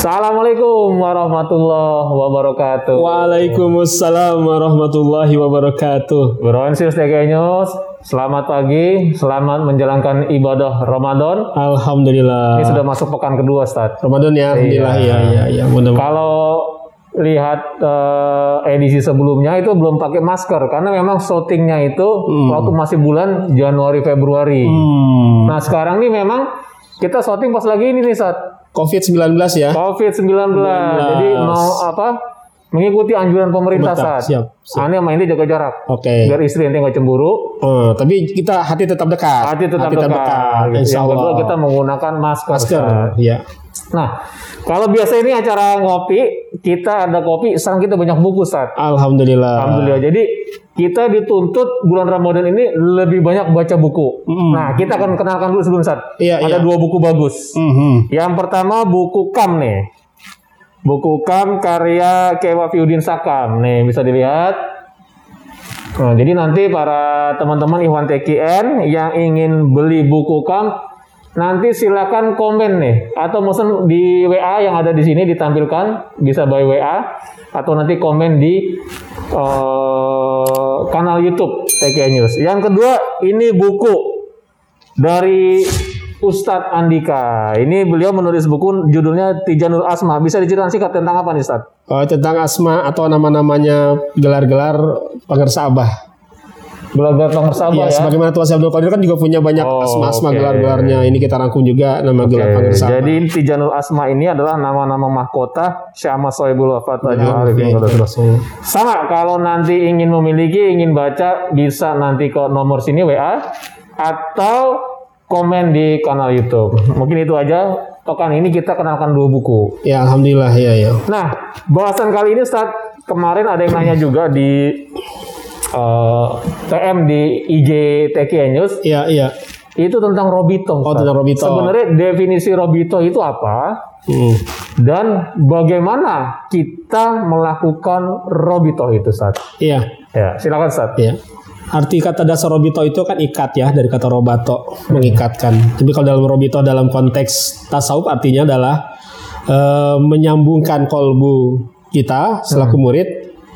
Assalamualaikum warahmatullahi wabarakatuh. Waalaikumsalam warahmatullahi wabarakatuh. Bronsius TK News, selamat pagi, selamat menjalankan ibadah Ramadan. Alhamdulillah. Ini sudah masuk pekan kedua, Ustaz. Ramadan ya, alhamdulillah Iya. ya ya ya. Kalau lihat eh, edisi sebelumnya itu belum pakai masker karena memang syutingnya itu waktu masih bulan Januari Februari. Hmm. Nah sekarang nih memang kita syuting pas lagi ini nih saat COVID-19 ya. COVID-19. Jadi mau apa? Mengikuti anjuran pemerintah Betul, saat. siap, siap. Aneh main jaga jarak. Oke. Biar istri nanti nggak cemburu. Oh, tapi kita hati tetap dekat. Hati tetap dekat. gitu. Insya Yang kedua Allah. kita menggunakan masker. masker. Ustaz. Ya. Nah, kalau biasa ini acara ngopi, kita ada kopi, sekarang kita banyak buku, Ustaz. Alhamdulillah. Alhamdulillah. Jadi kita dituntut bulan Ramadan ini lebih banyak baca buku. Mm-mm. Nah, kita akan kenalkan dulu sebelum Ustaz. Iya, ada iya. dua buku bagus. Mhm. Yang pertama buku Kam nih. Buku Kam karya Kewa Fiudin Sakam. Nih bisa dilihat. Nah, jadi nanti para teman-teman Ikhwan TKN yang ingin beli buku Kam nanti silakan komen nih atau mesen di WA yang ada di sini ditampilkan bisa by WA atau nanti komen di eh, kanal YouTube TKN News. Yang kedua ini buku dari Ustadz Andika. Ini beliau menulis buku judulnya Tijanul Asma. Bisa diceritakan singkat tentang apa nih Ustadz? Oh, tentang asma atau nama-namanya gelar-gelar pengersa abah. Gelar-gelar pengersabah Iya, ya. sebagaimana Tuan Abdul Qadir kan juga punya banyak Oh, asma-asma oke. gelar-gelarnya. Ini kita rangkum juga nama gelar Oke, pengersa abah. Jadi Tijanul Asma ini adalah nama-nama mahkota Syama Soebul Wafat Ya. Sama kalau nanti ingin memiliki, ingin baca bisa nanti ke nomor sini WA atau komen di kanal YouTube. Mungkin itu aja. Pekan ini kita kenalkan dua buku. Ya, alhamdulillah ya ya. Nah, bahasan kali ini saat kemarin ada yang nanya juga di eh, TM di IG TKN News Iya, iya. itu tentang Robito. Oh, tentang Robito. Sebenarnya definisi Robito itu apa? Hmm. Dan bagaimana kita melakukan Robito itu saat? Iya. Ya, silakan saat. Iya. Arti kata dasar robito itu kan ikat ya dari kata robato mengikatkan. Tapi kalau dalam robito dalam konteks tasawuf artinya adalah eh, menyambungkan kolbu kita selaku murid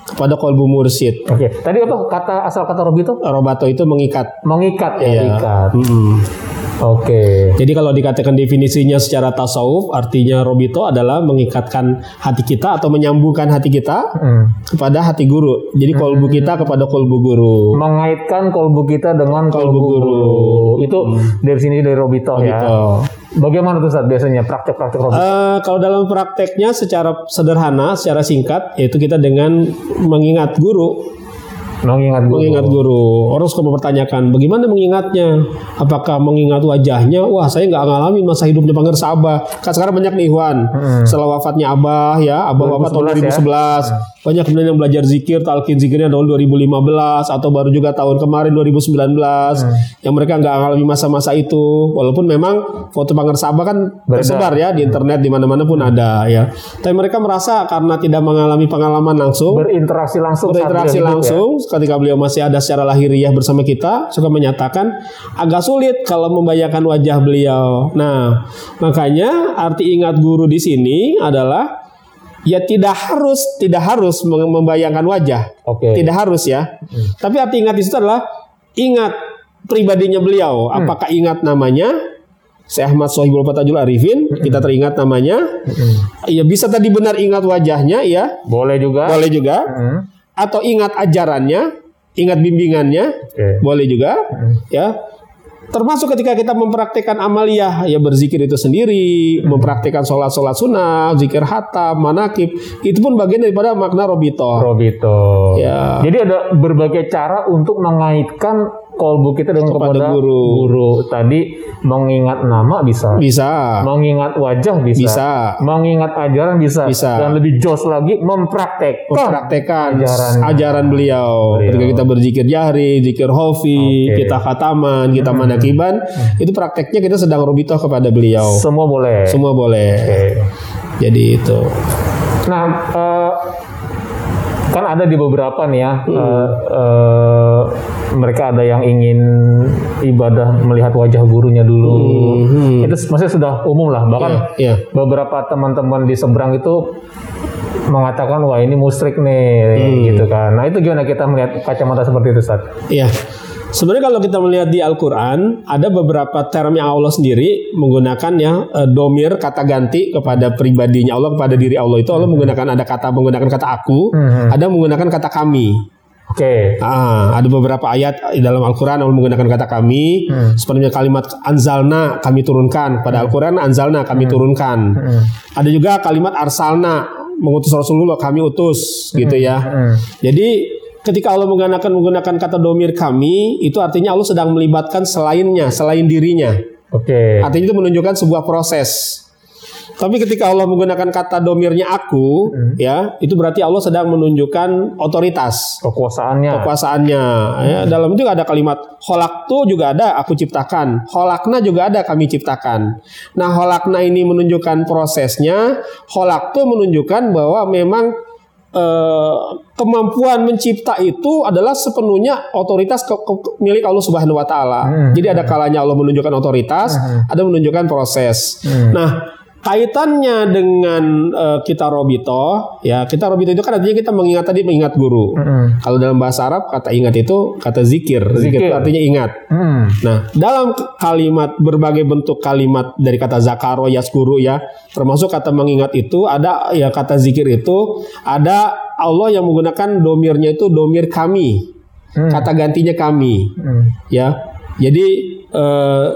kepada kolbu mursid. Oke, tadi apa kata asal kata Robito? Robato itu mengikat. Mengikat ya, Iya. ikat. Mm-mm. Oke. Jadi kalau dikatakan definisinya secara tasawuf artinya robito adalah mengikatkan hati kita atau menyambungkan hati kita Hmm. kepada hati guru. Jadi kolbu kita kepada kolbu guru. Mengaitkan kolbu kita dengan kolbu, Kolbu guru. guru. Itu definisi dari Robito, ya. Gitu. Bagaimana tuh saat biasanya praktek-praktek Robito? Eh, kalau dalam prakteknya secara sederhana, secara singkat, yaitu kita dengan mengingat guru, Mengingat guru. mengingat guru. Orang suka mempertanyakan, bagaimana mengingatnya? Apakah mengingat wajahnya? Wah, saya nggak ngalamin masa hidupnya Pangeran Abah. Kan sekarang banyak nih Ikhwan. Setelah wafatnya Abah ya, Abah wafat tahun 2011 2011. Banyak kemudian yang belajar zikir, talqin zikirnya tahun 2015 atau baru juga tahun kemarin 2019 yang mereka nggak ngalami masa-masa itu. Walaupun memang foto Pangeran Abah kan tersebar ya di internet di mana-mana pun ada ya. Tapi mereka merasa karena tidak mengalami pengalaman langsung Berinteraksi langsung berinteraksi dia hidup, ya. Ketika beliau masih ada secara lahiriah bersama kita suka menyatakan agak sulit kalau membayangkan wajah beliau. Nah, makanya arti ingat guru di sini adalah ya tidak harus tidak harus mem- membayangkan wajah. Oke. Tidak harus ya. Tapi arti ingat di situ adalah ingat pribadinya beliau. Apakah ingat namanya? Syekh Ahmad Sohibul Fatajul Arifin, kita teringat namanya. Ya bisa tadi benar ingat wajahnya ya, Boleh juga. boleh juga Hmm. Atau ingat ajarannya, ingat bimbingannya, Oke. boleh juga, ya. Termasuk ketika kita mempraktekkan amaliyah, ya berzikir itu sendiri, mempraktekkan sholat-sholat sunnah, zikir hatam, manakib, itu pun bagian daripada makna robito. Robito. Ya. Jadi ada berbagai cara untuk mengaitkan kolbu kita dengan Kepada kepada, guru. guru. Tadi mengingat nama bisa, Bisa, mengingat wajah bisa, bisa, mengingat ajaran bisa, Bisa. dan lebih jos lagi mempraktekkan. mempraktekkan ajaran. ajaran beliau. Beliau. Ketika kita berzikir jahri, zikir hofi, Oke. kita khataman, kita manakiban, itu prakteknya kita sedang robito kepada beliau. Semua boleh. Semua boleh. Oke. Jadi itu. Nah, eh, kan ada di beberapa nih ya eh, eh, mereka ada yang ingin ibadah melihat wajah gurunya dulu Hmm. itu maksudnya sudah umum lah bahkan Iya. beberapa teman-teman di seberang itu mengatakan wah ini musyrik nih gitu kan nah itu gimana kita melihat kacamata seperti itu Ustaz? Iya. Sebenarnya kalau kita melihat di Al-Quran ada beberapa term yang Allah sendiri menggunakan ya eh, domir kata ganti kepada pribadinya Allah kepada diri Allah itu Allah menggunakan ada kata menggunakan kata aku, Hmm. ada menggunakan kata kami. oke Ah, ada beberapa ayat di dalam Al-Quran Allah menggunakan kata kami, Hmm. sepertinya kalimat anzalna kami turunkan pada Al-Quran anzalna kami turunkan. Hmm. Ada juga kalimat arsalna mengutus Rasulullah kami utus gitu ya. Hmm. Jadi ketika Allah menggunakan menggunakan kata domir kami itu artinya Allah sedang melibatkan selainnya, selain dirinya. oke Artinya itu menunjukkan sebuah proses. Tapi ketika Allah menggunakan kata domirnya aku, ya itu berarti Allah sedang menunjukkan otoritas kekuasaannya kekuasaannya. Ya, dalam itu ada kalimat holaktu juga ada aku ciptakan, holakna juga ada kami ciptakan. Nah holakna ini menunjukkan prosesnya, holaktu menunjukkan bahwa memang eh, kemampuan mencipta itu adalah sepenuhnya otoritas ke- ke- milik Allah Subhanahu Wa Taala. Jadi ada kalanya Allah menunjukkan otoritas, ada menunjukkan proses. Nah kaitannya dengan eh, kita robito, ya kita robito itu kan artinya kita mengingat tadi mengingat guru. Hmm. Kalau dalam bahasa Arab kata ingat itu kata zikir. Zikir, Zikir. itu artinya ingat. Hmm. Nah, dalam kalimat berbagai bentuk kalimat dari kata zakaro yaskuru ya, termasuk kata mengingat itu ada ya kata zikir itu ada Allah yang menggunakan domirnya itu domir kami. Hmm. Kata gantinya kami Hmm. ya. Jadi eh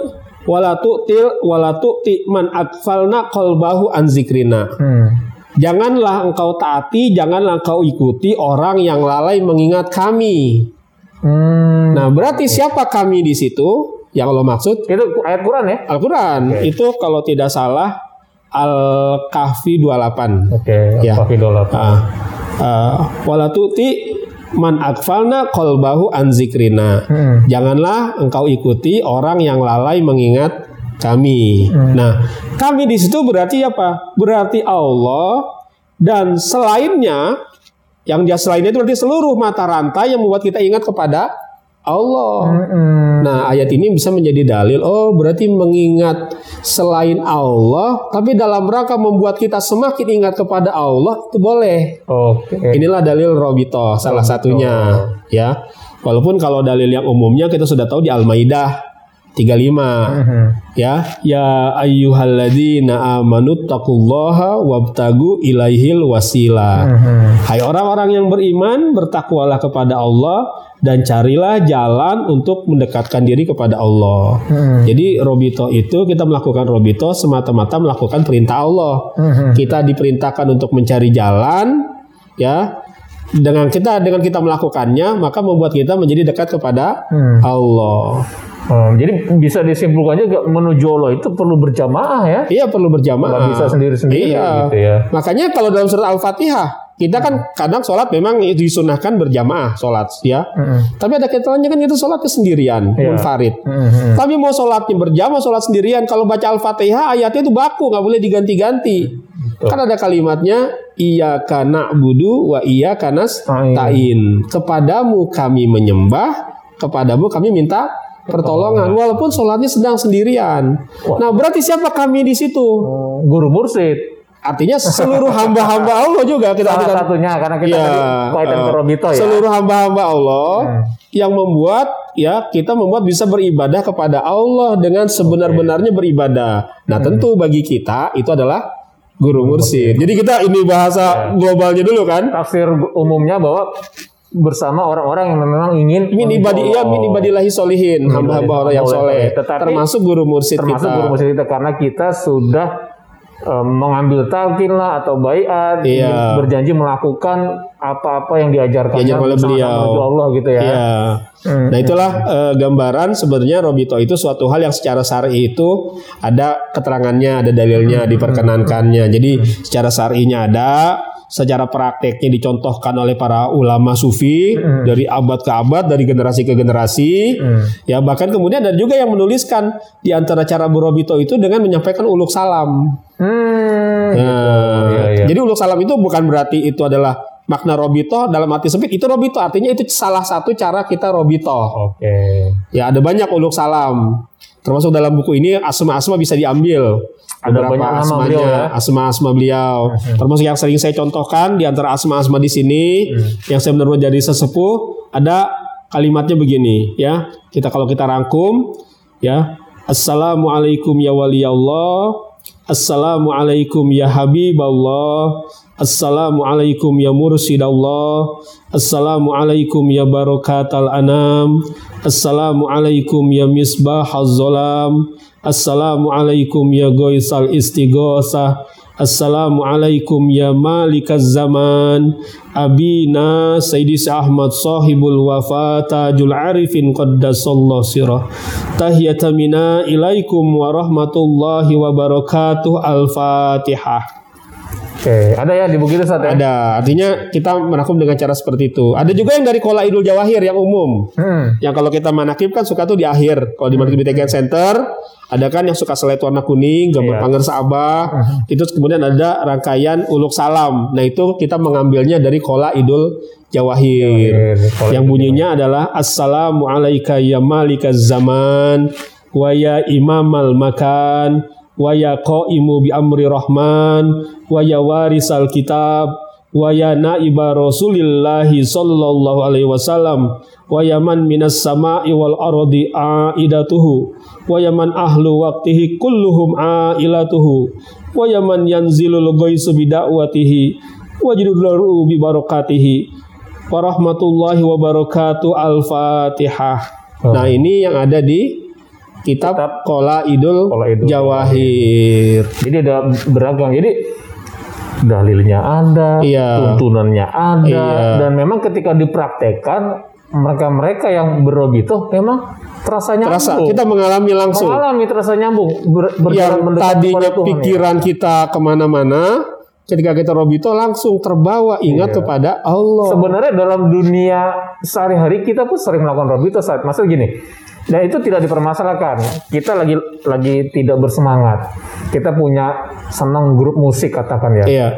wala tu'til wala tu'ti man akfalna qalbahu an zikrina. Hmm. Janganlah engkau taati, janganlah engkau ikuti orang yang lalai mengingat kami. Hmm. Nah, berarti siapa kami di situ? Yang Allah maksud itu ayat Quran ya Al-Quran. Itu kalau tidak salah Al-Kahfi 28. oke Ya. Pak Fidola Ah, ah, wala tu'ti man akfalna qalbahu an zikrina. Hmm. Janganlah engkau ikuti orang yang lalai mengingat kami. Nah, kami di situ berarti apa? Berarti Allah dan selainnya yang dia selainnya itu berarti seluruh mata rantai yang membuat kita ingat kepada Allah. Hmm. Nah, ayat ini bisa menjadi dalil. Oh, berarti mengingat selain Allah, tapi dalam rangka membuat kita semakin ingat kepada Allah itu boleh. oke Inilah dalil Robito salah satunya, ya. Walaupun kalau dalil yang umumnya kita sudah tahu di Al-Maidah 35 Hmm. ya ya ayyuhalladzina amanu taqullaha wabtagu ilaihil wasila Hmm. hai orang-orang yang beriman bertakwalah kepada Allah dan carilah jalan untuk mendekatkan diri kepada Allah Hmm. jadi robito itu kita melakukan robito semata-mata melakukan perintah Allah Hmm. kita diperintahkan untuk mencari jalan ya dengan kita dengan kita melakukannya maka membuat kita menjadi dekat kepada Hmm. Allah Oh, jadi bisa disimpulkan juga menuju Allah itu perlu berjamaah ya Iya perlu berjamaah. nggak bisa sendiri-sendiri Iya. gitu ya Makanya kalau dalam surat Al-Fatihah kita kan kadang sholat memang disunahkan berjamaah sholat ya. Hmm. Tapi ada ketentuannya kan itu sholatnya sendirian, Iya. munfarid. Hmm. Hmm. Tapi mau sholatnya berjamaah, sholat sendirian. Kalau baca Al-Fatihah ayatnya itu baku, nggak boleh diganti-ganti. Kan ada kalimatnya iya kana budu wa iya kanas Ta'in. tain. Kepadamu kami menyembah, kepadamu kami minta pertolongan. Walaupun sholatnya sedang sendirian. Nah berarti siapa kami di situ? Oh, guru mursid Artinya seluruh hamba-hamba Allah juga kita salah artikan. satunya karena kita Iya, tadi kaitan ke eh, Robito ya Seluruh hamba-hamba Allah Hmm. yang membuat ya kita membuat bisa beribadah kepada Allah dengan sebenar-benarnya beribadah. Nah, tentu bagi kita itu adalah guru mursyid. Jadi kita ini bahasa globalnya dulu kan. tafsir umumnya bahwa bersama orang-orang yang memang ingin Min menuju ibadi iya Allah. min ibadillahi solihin, hamba-hamba Allah yang soleh. Tetapi- Termasuk guru mursyid termasuk kita. guru mursyid kita karena kita sudah eh, mengambil talqin lah atau baiat Iya. berjanji melakukan apa-apa yang diajarkan Diajarkan oleh beliau. Allah gitu ya. Iya. Hmm. Nah itulah eh, gambaran sebenarnya Robito itu suatu hal yang secara syar'i itu ada keterangannya, ada dalilnya, diperkenankannya. Jadi secara syar'inya ada, secara prakteknya dicontohkan oleh para ulama sufi dari abad ke abad, dari generasi ke generasi. Hmm. Ya bahkan kemudian ada juga yang menuliskan di antara cara berobito itu dengan menyampaikan uluk salam. Hmm. Nah, iya, iya. Jadi uluk salam itu bukan berarti itu adalah makna robito dalam arti sempit itu robito artinya itu salah satu cara kita robito. Oke. Ya ada banyak uluk salam. Termasuk dalam buku ini asma-asma bisa diambil. Ada Beberapa banyak asmanya, beliau ya. asma-asma beliau. Termasuk yang sering saya contohkan di antara asma-asma di sini yang saya benar-benar jadi sesepuh ada kalimatnya begini ya. Kita kalau kita rangkum ya. Assalamualaikum ya wali Allah. Assalamualaikum ya Habiballah. Assalamualaikum ya Mursidallah. Assalamualaikum ya Barakatal Anam. Assalamualaikum ya Misbah Zolam. Assalamualaikum ya Goisal Istighosah. Assalamualaikum ya Malikaz Zaman. Abina Sayyidi Syekh Ahmad Sahibul Wafa Tajul Arifin Qaddasallahu sirah. Tahiyatamina ilaikum warahmatullahi wabarakatuh. Al-Fatihah. Oke, ada ya di buku itu Ustaz ya? Ada, artinya kita merangkum dengan cara seperti itu. Ada juga yang dari Kola Idul Jawahir yang umum. Hmm. Yang kalau kita manakib kan suka tuh di akhir. Kalau di manakib TKN Center, ada kan yang suka selet warna kuning, gambar Iya. panger Saabah. Itu kemudian ada rangkaian uluk salam. Nah itu kita mengambilnya dari Kola Idul Jawahir. Kalau yang bunyinya adalah Assalamu alaika ya malikaz zaman wa ya imamal makan wa ya qaimu bi amri rahman. Wa ya warisal kitab. Wa ya naiba rasulillahi sallallahu alaihi wasallam. Wa ya man minas sama'i wal ardi aidatuhu. Wa ya man ahlu waqtihi kulluhum ailatuhu. Wa ya man yanzilul ghaisu bi da'watihi. Wajidullahu bi barakatihi. Warahmatullahi wabarakatuh al-fatihah. Oh. nah ini yang ada di kitab, Kitab Kola Idul, Qola Idul Jawahir Jadi ada beragam. Jadi dalilnya ada, Iya. tuntunannya ada, Iya. dan memang ketika dipraktekkan mereka-mereka yang berobito memang terasa nyambung. terasa kita mengalami langsung mengalami terasa nyambung ber, yang tadinya ya. pikiran kita ke mana-mana ketika kita robito langsung terbawa ingat Iya. kepada Allah Sebenarnya dalam dunia sehari-hari kita pun sering melakukan robito saat maksud gini. Dan itu tidak dipermasalahkan. Kita lagi lagi tidak bersemangat. Kita punya senang grup musik katakan ya. iya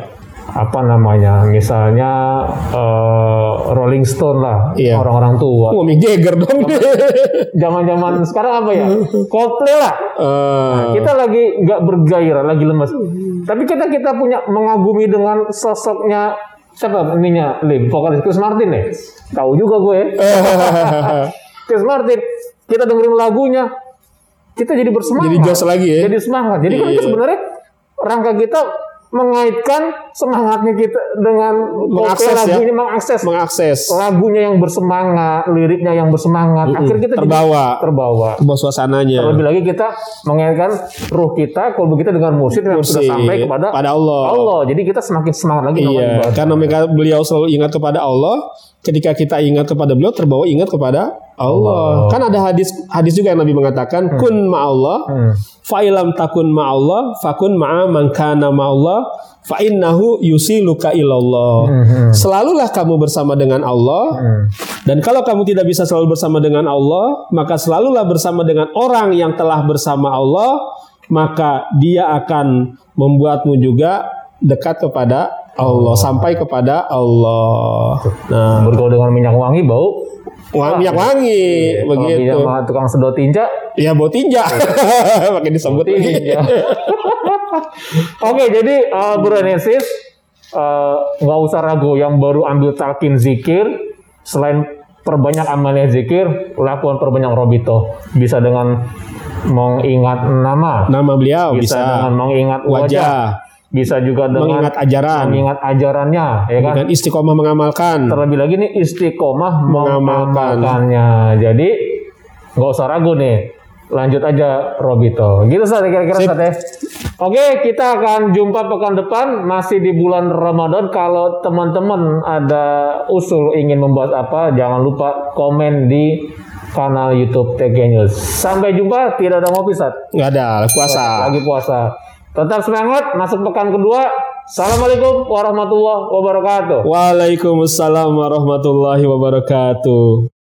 Apa namanya? Misalnya eh, Rolling Stone lah, Iya. orang-orang tua. Wah, Mick Jagger dong Zaman-zaman sekarang apa ya? Coldplay lah. Eh, Kita lagi nggak bergairah, lagi lemas. Tapi kita kita punya mengagumi dengan sosoknya siapa ininya Lim, vokalis Chris Martin ya. Tahu juga gue. Chris Martin. Kita dengerin lagunya, kita jadi bersemangat. Jadi jos lagi ya. Jadi semangat. Jadi kan itu Iya. sebenarnya rangka kita mengaitkan semangatnya kita dengan Mengakses ya. lagunya mengakses mengakses lagunya yang bersemangat, liriknya yang bersemangat. Akhirnya kita jadi terbawa terbawa. sebuah suasananya Terlebih lagi kita mengaitkan ruh kita kalau kita dengan mursyid yang sudah sampai kepada pada Allah. Allah. Jadi kita semakin semangat lagi Iya, karena mereka beliau selalu ingat kepada Allah. Ketika kita ingat kepada beliau, terbawa ingat kepada Allah. Allah. Kan ada hadis hadis juga yang Nabi mengatakan, kun ma'allah, Hmm. fa'ilam takun ma'allah, fakun ma'a man kana ma'allah, fa'innahu yusiluka ilallah. Hmm. Selalulah kamu bersama dengan Allah. Hmm. Dan kalau kamu tidak bisa selalu bersama dengan Allah, maka selalulah bersama dengan orang yang telah bersama Allah, maka dia akan membuatmu juga dekat kepada Allah, sampai kepada Allah. Nah, Bergaul dengan minyak wangi bau. wangi minyak wangi Kalau begitu. minyak sama tukang sedot tinja, Ya bau tinja. Makin disebut lagi. tinja. Oke, jadi uh, Bro Enesis uh, nggak usah ragu yang baru ambil talkin zikir selain perbanyak amalnya zikir, lakukan perbanyak robito. Bisa dengan mengingat nama, Nama beliau bisa, bisa, dengan mengingat wajah, wajah, bisa juga dengan mengingat ajaran, mengingat ajarannya, ya kan? dengan istiqomah mengamalkan. Terlebih lagi nih istiqomah Mengamalkan. mengamalkannya. Jadi nggak usah ragu nih, lanjut aja Robito. Gitu saja kira-kira Sip. Sat, ya. Oke, kita akan jumpa pekan depan masih di bulan Ramadan. Kalau teman-teman ada usul ingin membahas apa, jangan lupa komen di kanal YouTube TG News. Sampai jumpa, tidak ada ngopi Sat. Nggak ada puasa. Lagi puasa. Tetap semangat, masuk pekan kedua. Assalamualaikum warahmatullahi wabarakatuh. Waalaikumsalam warahmatullahi wabarakatuh.